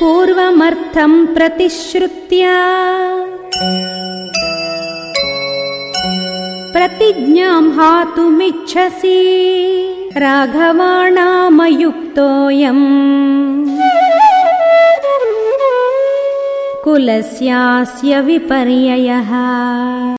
पूर्वमर्थम् प्रतिश्रुत्या। प्रतिज्ञाम् हातुमिच्छसि राघवाणामयुक्तोऽयम्। कुलस्यास्य विपर्ययः।